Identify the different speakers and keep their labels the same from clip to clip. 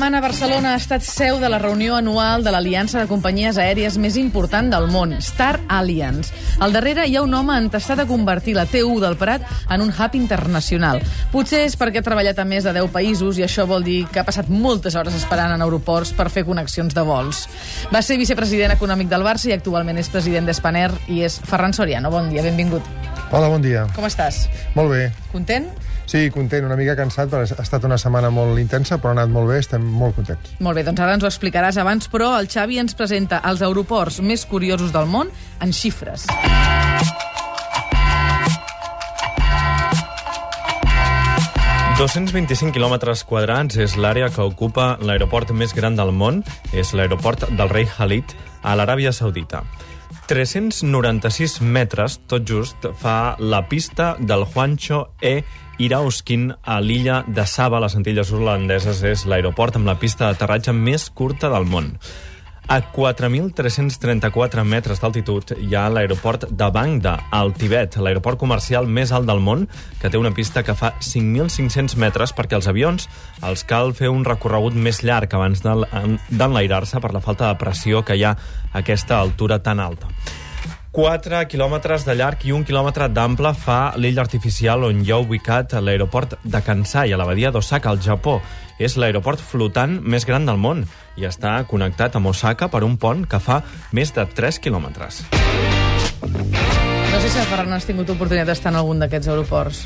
Speaker 1: setmana Barcelona ha estat seu de la reunió anual de l'aliança de companyies aèries més important del món, Star Alliance. Al darrere hi ha un home entestat a convertir la T1 del Prat en un hub internacional. Potser és perquè ha treballat a més de 10 països i això vol dir que ha passat moltes hores esperant en aeroports per fer connexions de vols. Va ser vicepresident econòmic del Barça i actualment és president d'Espaner i és Ferran Soriano. Bon dia, benvingut.
Speaker 2: Hola, bon dia.
Speaker 1: Com estàs?
Speaker 2: Molt bé.
Speaker 1: Content?
Speaker 2: Sí, content, una mica cansat, perquè ha estat una setmana molt intensa, però ha anat molt bé, estem molt contents.
Speaker 1: Molt bé, doncs ara ens ho explicaràs abans, però el Xavi ens presenta els aeroports més curiosos del món en xifres.
Speaker 3: ...225 quilòmetres quadrats és l'àrea que ocupa l'aeroport més gran del món. És l'aeroport del rei Khalid a l'Aràbia Saudita. 396 metres, tot just, fa la pista del Juancho E. Irauskin a l'illa de Saba, a les Antilles Holandeses, és l'aeroport amb la pista d'aterratge més curta del món. A 4.334 metres d'altitud hi ha l'aeroport de Bangda, al Tibet, l'aeroport comercial més alt del món, que té una pista que fa 5.500 metres perquè els avions els cal fer un recorregut més llarg abans d'enlairar-se per la falta de pressió que hi ha a aquesta altura tan alta. 4 quilòmetres de llarg i un quilòmetre d'ample fa l'illa artificial on hi ha ubicat l'aeroport de Kansai, a la badia d'Osaka, al Japó. És l'aeroport flotant més gran del món i està connectat amb Osaka per un pont que fa més de 3 quilòmetres.
Speaker 1: No sé si el Ferran has tingut oportunitat d'estar en algun d'aquests aeroports.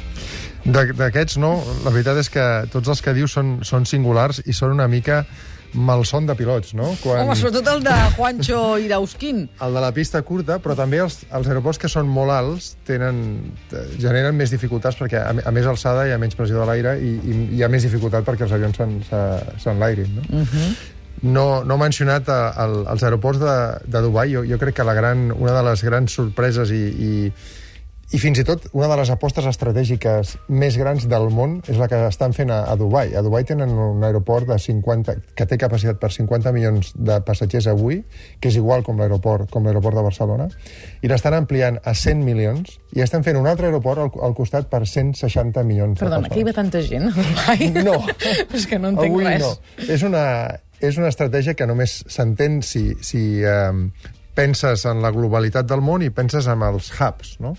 Speaker 2: D'aquests no, la veritat és que tots els que dius són, són singulars i són una mica malson de pilots, no?
Speaker 1: Quan... Home, sobretot el de Juancho Irausquín.
Speaker 2: El de la pista curta, però també els, els aeroports que són molt alts tenen, generen més dificultats perquè a, a més alçada hi ha menys pressió de l'aire i, i hi ha més dificultat perquè els avions s'enlairin, no? Uh -huh. No, no he mencionat a, a, els aeroports de, de Dubai. Jo, jo crec que la gran, una de les grans sorpreses i, i i fins i tot una de les apostes estratègiques més grans del món és la que estan fent a, a Dubai. A Dubai tenen un aeroport de 50, que té capacitat per 50 milions de passatgers avui, que és igual com l'aeroport com l'aeroport de Barcelona, i l'estan ampliant a 100 milions i estan fent un altre aeroport al, al costat per 160 milions
Speaker 1: Perdona,
Speaker 2: de
Speaker 1: persones. Perdona, que hi va tanta gent a Dubai?
Speaker 2: No.
Speaker 1: és que no entenc
Speaker 2: avui
Speaker 1: res.
Speaker 2: No. És una, és una estratègia que només s'entén si, si eh, penses en la globalitat del món i penses en els hubs, no?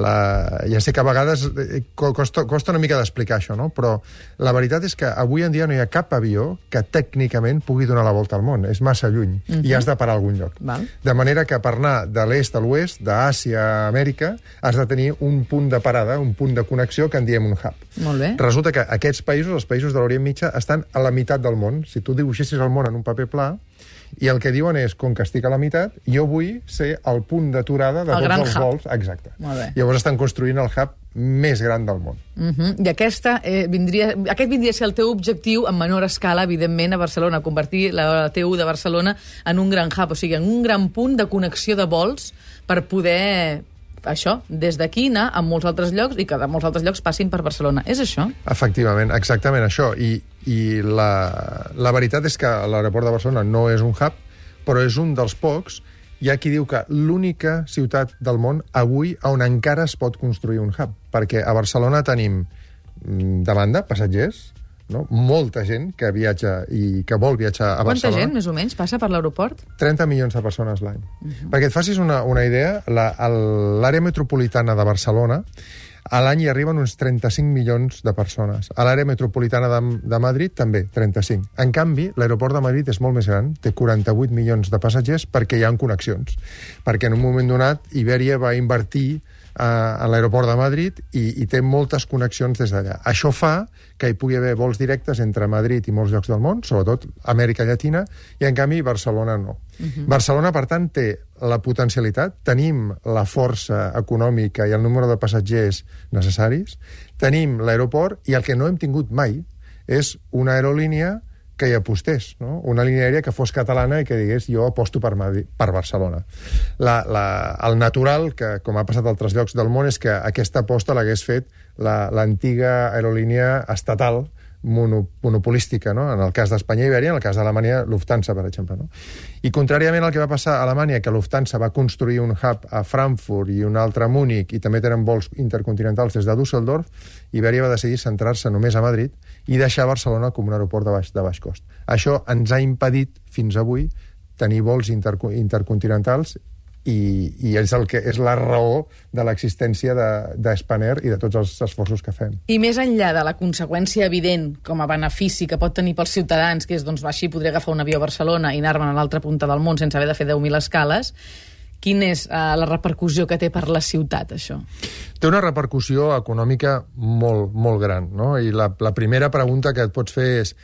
Speaker 2: La, ja sé que a vegades eh, costa, costa una mica d'explicar això, no? però la veritat és que avui en dia no hi ha cap avió que tècnicament pugui donar la volta al món. És massa lluny uh -huh. i has de parar a algun lloc.
Speaker 1: Val.
Speaker 2: De manera que per anar de l'est a l'oest, d'Àsia a Amèrica, has de tenir un punt de parada, un punt de connexió que en diem un hub.
Speaker 1: Molt bé.
Speaker 2: Resulta que aquests països, els països de l'Orient Mitjà, estan a la meitat del món. Si tu dibuixessis el món en un paper pla, i el que diuen és, com que estic a la meitat, jo vull ser el punt d'aturada de
Speaker 1: el
Speaker 2: tots els
Speaker 1: hub.
Speaker 2: vols. Exacte. Llavors estan construint el hub més gran del món.
Speaker 1: Uh -huh. I aquesta, eh, vindria, aquest vindria a ser el teu objectiu en menor escala, evidentment, a Barcelona, convertir la T1 de Barcelona en un gran hub, o sigui, en un gran punt de connexió de vols per poder això, des d'aquí anar a molts altres llocs i que de molts altres llocs passin per Barcelona. És això?
Speaker 2: Efectivament, exactament això. I, i la, la veritat és que l'aeroport de Barcelona no és un hub, però és un dels pocs hi ha qui diu que l'única ciutat del món avui on encara es pot construir un hub, perquè a Barcelona tenim mm, demanda, passatgers, no? molta gent que viatja i que vol viatjar a
Speaker 1: Quanta
Speaker 2: Barcelona.
Speaker 1: gent, més o menys, passa per l'aeroport?
Speaker 2: 30 milions de persones l'any. Uh -huh. Perquè et facis una, una idea, l'àrea metropolitana de Barcelona a l'any hi arriben uns 35 milions de persones. A l'àrea metropolitana de, de Madrid també, 35. En canvi, l'aeroport de Madrid és molt més gran, té 48 milions de passatgers perquè hi ha connexions. Perquè en un moment donat Ibèria va invertir a, a l'aeroport de Madrid i, i té moltes connexions des d'allà. Això fa que hi pugui haver vols directes entre Madrid i molts llocs del món, sobretot Amèrica Llatina, i en canvi Barcelona no. Uh -huh. Barcelona, per tant, té la potencialitat, tenim la força econòmica i el número de passatgers necessaris, tenim l'aeroport i el que no hem tingut mai és una aerolínia que hi apostés, no? una línia aèria que fos catalana i que digués jo aposto per, Madrid, per Barcelona. La, la, el natural, que com ha passat a altres llocs del món, és que aquesta aposta l'hagués fet l'antiga la, aerolínia estatal mono, monopolística, no? en el cas d'Espanya i Ibèria, en el cas d'Alemanya, Lufthansa, per exemple. No? I contràriament al que va passar a Alemanya, que Lufthansa va construir un hub a Frankfurt i un altre a Múnich, i també tenen vols intercontinentals des de Düsseldorf, Ibèria va decidir centrar-se només a Madrid i deixar Barcelona com un aeroport de baix, de baix cost. Això ens ha impedit, fins avui, tenir vols interco intercontinentals i, i és, el que, és la raó de l'existència d'Espanair de, i de tots els esforços que fem.
Speaker 1: I més enllà de la conseqüència evident com a benefici que pot tenir pels ciutadans, que és, doncs, així podré agafar un avió a Barcelona i anar-me'n a l'altra punta del món sense haver de fer 10.000 escales, quina és uh, la repercussió que té per la ciutat, això?
Speaker 2: Té una repercussió econòmica molt, molt gran, no? I la, la primera pregunta que et pots fer és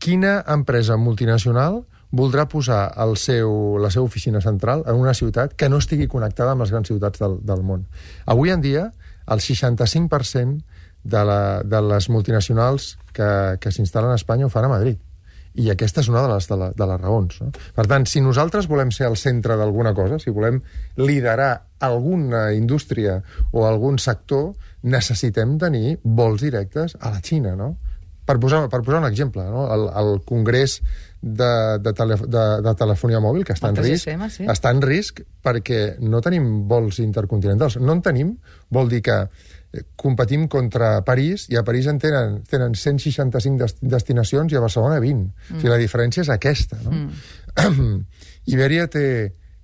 Speaker 2: quina empresa multinacional voldrà posar el seu, la seva oficina central en una ciutat que no estigui connectada amb les grans ciutats del, del món. Avui en dia, el 65% de, la, de les multinacionals que, que s'instal·len a Espanya ho fan a Madrid. I aquesta és una de les, de, la, de les raons. No? Per tant, si nosaltres volem ser el centre d'alguna cosa, si volem liderar alguna indústria o algun sector, necessitem tenir vols directes a la Xina, no? Per posar, per posar un exemple, no? el, el Congrés de, de, tele, de, de telefonia mòbil, que està en risc,
Speaker 1: sistema, sí.
Speaker 2: està en risc perquè no tenim vols intercontinentals. No en tenim, vol dir que eh, competim contra París i a París en tenen, tenen 165 dest destinacions i a Barcelona 20. Mm. O sigui, la diferència és aquesta. No? Mm. Ibèria té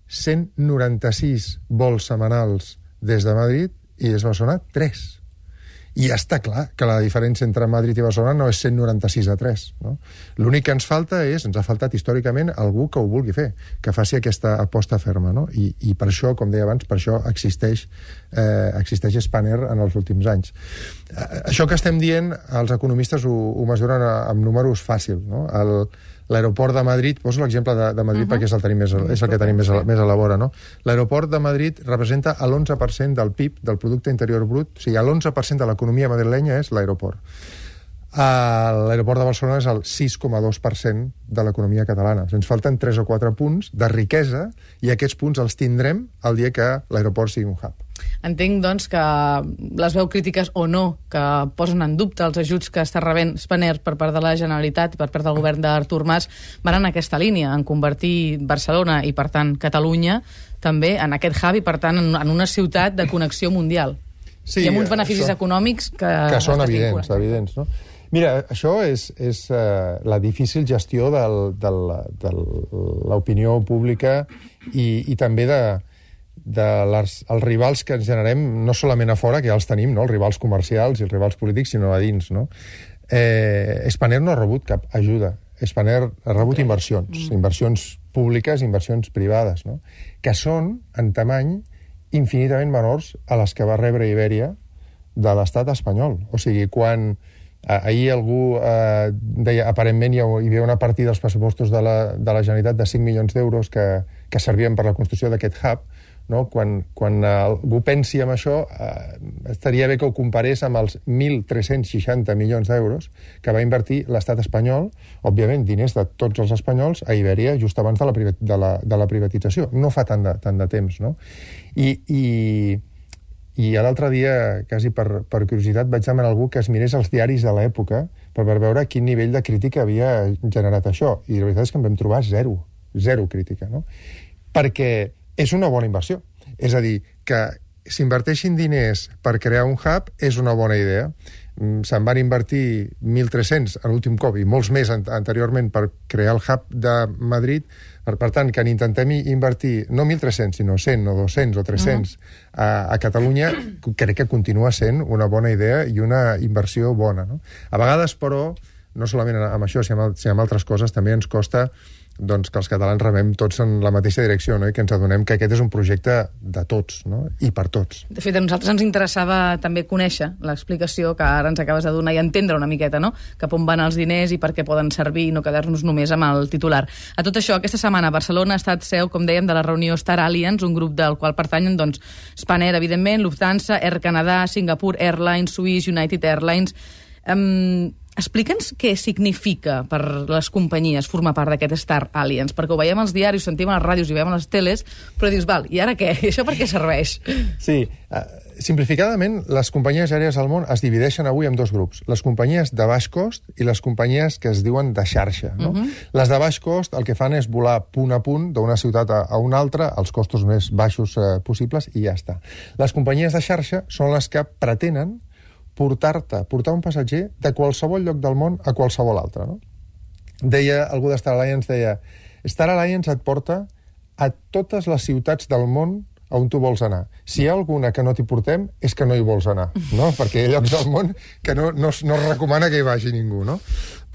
Speaker 2: 196 vols setmanals des de Madrid i des de Barcelona 3. I està clar que la diferència entre Madrid i Barcelona no és 196 a 3. No? L'únic que ens falta és, ens ha faltat històricament algú que ho vulgui fer, que faci aquesta aposta ferma. No? I, I per això, com deia abans, per això existeix, eh, existeix Spanair en els últims anys. Eh, això que estem dient, els economistes ho, ho mesuren amb números fàcils. No? El, L'aeroport de Madrid, poso l'exemple de, de Madrid uh -huh. perquè és el, tenim més, és el que tenim més a, més a la vora, no? L'aeroport de Madrid representa l'11% del PIB, del producte interior brut, o sigui, l'11% de l'economia madrilenya és l'aeroport. L'aeroport de Barcelona és el 6,2% de l'economia catalana. Ens falten 3 o 4 punts de riquesa i aquests punts els tindrem el dia que l'aeroport sigui un hub.
Speaker 1: Entenc, doncs, que les veu crítiques o no que posen en dubte els ajuts que està rebent Spanair per part de la Generalitat i per part del govern d'Artur Mas van en aquesta línia, en convertir Barcelona i, per tant, Catalunya també en aquest hub i, per tant, en, una ciutat de connexió mundial.
Speaker 2: Sí,
Speaker 1: I amb uns beneficis
Speaker 2: això,
Speaker 1: econòmics que...
Speaker 2: Que són evidents, evidents, no? Mira, això és, és uh, la difícil gestió del, del, de l'opinió pública i, i també de, de les, els rivals que ens generem, no solament a fora, que ja els tenim, no? els rivals comercials i els rivals polítics, sinó a dins. No? Eh, Spanair no ha rebut cap ajuda. Spanair ha rebut okay. inversions, mm. inversions públiques, inversions privades, no? que són, en tamany, infinitament menors a les que va rebre Ibèria de l'estat espanyol. O sigui, quan eh, ahir algú eh, deia, aparentment hi havia una partida dels pressupostos de la, de la Generalitat de 5 milions d'euros que, que servien per la construcció d'aquest hub, no? Quan, quan algú pensi en això, eh, estaria bé que ho comparés amb els 1.360 milions d'euros que va invertir l'estat espanyol, òbviament diners de tots els espanyols, a Ibèria just abans de la, de la, de la privatització. No fa tant de, tant de temps, no? I, i, i l'altre dia, quasi per, per curiositat, vaig demanar algú que es mirés els diaris de l'època per, per veure quin nivell de crítica havia generat això. I la veritat és que en vam trobar zero, zero crítica, no? Perquè és una bona inversió. És a dir, que s'inverteixin diners per crear un hub és una bona idea. Mm, se'n van invertir 1.300 a l'últim cop i molts més anteriorment per crear el hub de Madrid. Per, per tant, que intentem invertir no 1.300, sinó 100 o 200 o 300 uh -huh. a, a Catalunya, crec que continua sent una bona idea i una inversió bona. No? A vegades, però, no solament amb això, sinó amb, sinó amb altres coses, també ens costa doncs, que els catalans remem tots en la mateixa direcció no? i que ens adonem que aquest és un projecte de tots no? i per tots.
Speaker 1: De fet, a nosaltres ens interessava també conèixer l'explicació que ara ens acabes de donar i entendre una miqueta no? cap on van els diners i per què poden servir i no quedar-nos només amb el titular. A tot això, aquesta setmana Barcelona ha estat seu, com dèiem, de la reunió Star Alliance, un grup del qual pertanyen doncs, Spanair, evidentment, Lufthansa, Air Canada, Singapore Airlines, Swiss, United Airlines... Um, explica'ns què significa per les companyies formar part d'aquest Star Alliance, perquè ho veiem als diaris, sentim a les ràdios i veiem a les teles, però dius, val, i ara què? I això per què serveix?
Speaker 2: Sí, uh, simplificadament, les companyies aèries al món es divideixen avui en dos grups. Les companyies de baix cost i les companyies que es diuen de xarxa. No? Uh -huh. Les de baix cost el que fan és volar punt a punt d'una ciutat a, a una altra, als costos més baixos eh, possibles, i ja està. Les companyies de xarxa són les que pretenen portar-te, portar un passatger de qualsevol lloc del món a qualsevol altre. No? Deia, algú de Star Alliance deia Star Alliance et porta a totes les ciutats del món a on tu vols anar. Si hi ha alguna que no t'hi portem, és que no hi vols anar, no? Perquè hi ha llocs del món que no, no, no es recomana que hi vagi ningú, no?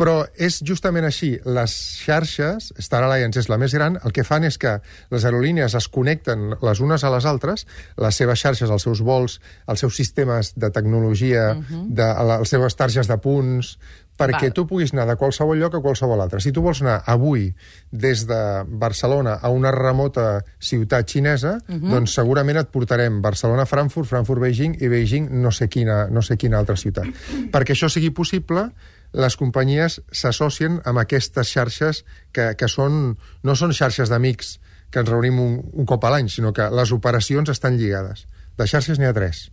Speaker 2: Però és justament així. Les xarxes, Star Alliance és la més gran, el que fan és que les aerolínies es connecten les unes a les altres, les seves xarxes, els seus vols, els seus sistemes de tecnologia, uh -huh. de, les seves targes de punts, perquè Val. tu puguis anar de qualsevol lloc a qualsevol altre. Si tu vols anar avui des de Barcelona a una remota ciutat xinesa, uh -huh. doncs segurament et portarem Barcelona-Frankfurt, Frankfurt-Beijing i Beijing no sé quina, no sé quina altra ciutat. perquè això sigui possible, les companyies s'associen amb aquestes xarxes que, que són, no són xarxes d'amics que ens reunim un, un cop a l'any, sinó que les operacions estan lligades. De xarxes n'hi ha tres.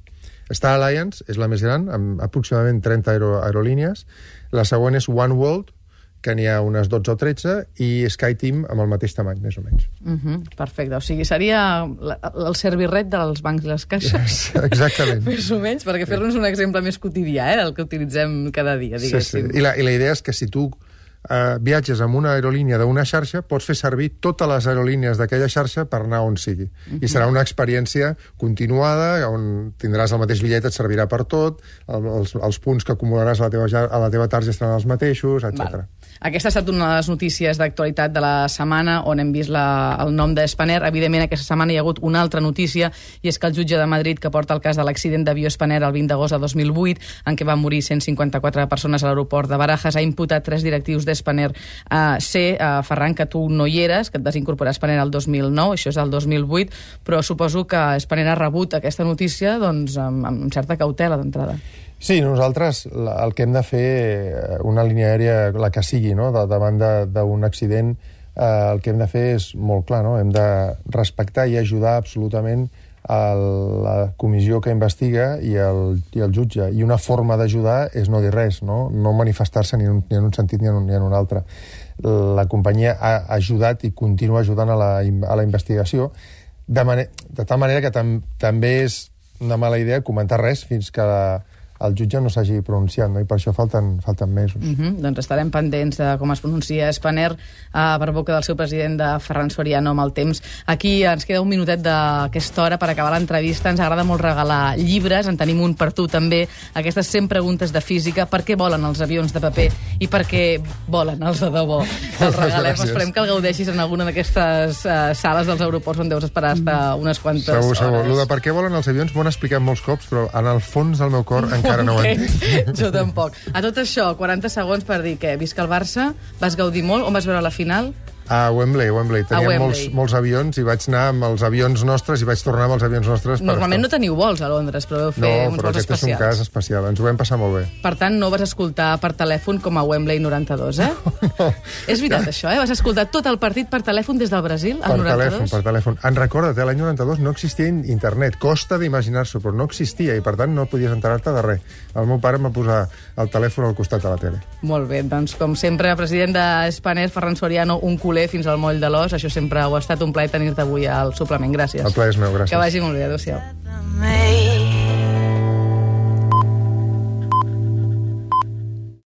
Speaker 2: Star Alliance és la més gran, amb aproximadament 30 aero aerolínies, la següent és One World, que n'hi ha unes 12 o 13, i SkyTeam amb el mateix tamany, més o menys.
Speaker 1: Uh -huh, perfecte. O sigui, seria el servirret dels bancs i les caixes.
Speaker 2: Exactament.
Speaker 1: més o menys, perquè fer-nos un exemple més quotidià, eh, el que utilitzem cada dia, diguéssim.
Speaker 2: Sí, sí. I, la, I la idea és que si tu eh, viatges amb una aerolínia d'una xarxa, pots fer servir totes les aerolínies d'aquella xarxa per anar on sigui. Uh -huh. I mhm. serà una experiència continuada, on tindràs el mateix bitllet, et servirà per tot, el, els, els punts que acumularàs a la teva, a la teva targeta seran els mateixos, etc.
Speaker 1: Aquesta ha estat una de les notícies d'actualitat de la setmana, on hem vist la, el nom de Spanair. Evidentment, aquesta setmana hi ha hagut una altra notícia, i és que el jutge de Madrid, que porta el cas de l'accident d'avió Spanair el 20 d'agost de 2008, en què van morir 154 persones a l'aeroport de Barajas, ha imputat tres directius de Spanair. Uh, sé, uh, Ferran, que tu no hi eres, que et vas incorporar a Spanair el 2009, això és el 2008, però suposo que Spanair ha rebut aquesta notícia doncs, amb, amb certa cautela d'entrada.
Speaker 2: Sí, nosaltres el que hem de fer, eh, una línia aèria, la que sigui, no? de, davant d'un accident, eh, el que hem de fer és molt clar, no? hem de respectar i ajudar absolutament el, la comissió que investiga i el, i el jutge. I una forma d'ajudar és no dir res, no, no manifestar-se ni, en un, ni en un sentit ni en un, ni en un altre. La companyia ha ajudat i continua ajudant a la, a la investigació, de, de tal manera que tam, també és una mala idea comentar res fins que la, el jutge no s'hagi pronunciat, no? i per això falten, falten mesos.
Speaker 1: Uh -huh. Doncs estarem pendents de com es pronuncia Spanair uh, per boca del seu president, de Ferran Soriano, amb el temps. Aquí ens queda un minutet d'aquesta hora per acabar l'entrevista. Ens agrada molt regalar llibres, en tenim un per tu també, aquestes 100 preguntes de física, per què volen els avions de paper i per què volen els de debò. Els regalem, Gràcies. esperem que el gaudeixis en alguna d'aquestes uh, sales dels aeroports on deus esperar estar unes quantes segur,
Speaker 2: segur.
Speaker 1: hores.
Speaker 2: Lo de per què volen els avions m'ho han explicat molts cops, però en el fons del meu cor encara encara no ho entenc.
Speaker 1: jo tampoc. A tot això, 40 segons per dir que visca el Barça, vas gaudir molt, on vas veure la final?
Speaker 2: A Wembley, Wembley. Teníem Wembley. Molts, molts avions i vaig anar amb els avions nostres i vaig tornar amb els avions nostres.
Speaker 1: Normalment no teniu vols a Londres, però vau fer
Speaker 2: no,
Speaker 1: uns
Speaker 2: vols especials. No, però aquest és un cas especial. Ens ho vam passar molt bé.
Speaker 1: Per tant, no vas escoltar per telèfon com a Wembley 92, eh? No. És veritat, això, eh? Vas escoltar tot el partit per telèfon des del Brasil, al
Speaker 2: per 92? telèfon, per telèfon. En recorda't, l'any 92 no existia internet. Costa d'imaginar-s'ho, però no existia i, per tant, no podies enterar-te de res. El meu pare em va posar el telèfon al costat de la tele.
Speaker 1: Molt bé, doncs, com sempre, president d'Espaner, Ferran Soriano, un culer fins al moll de l'os. Això sempre ho ha estat un plaer tenir-te avui al suplement. Gràcies.
Speaker 2: El plaer és meu, gràcies.
Speaker 1: Que vagi molt bé. Adéu-siau.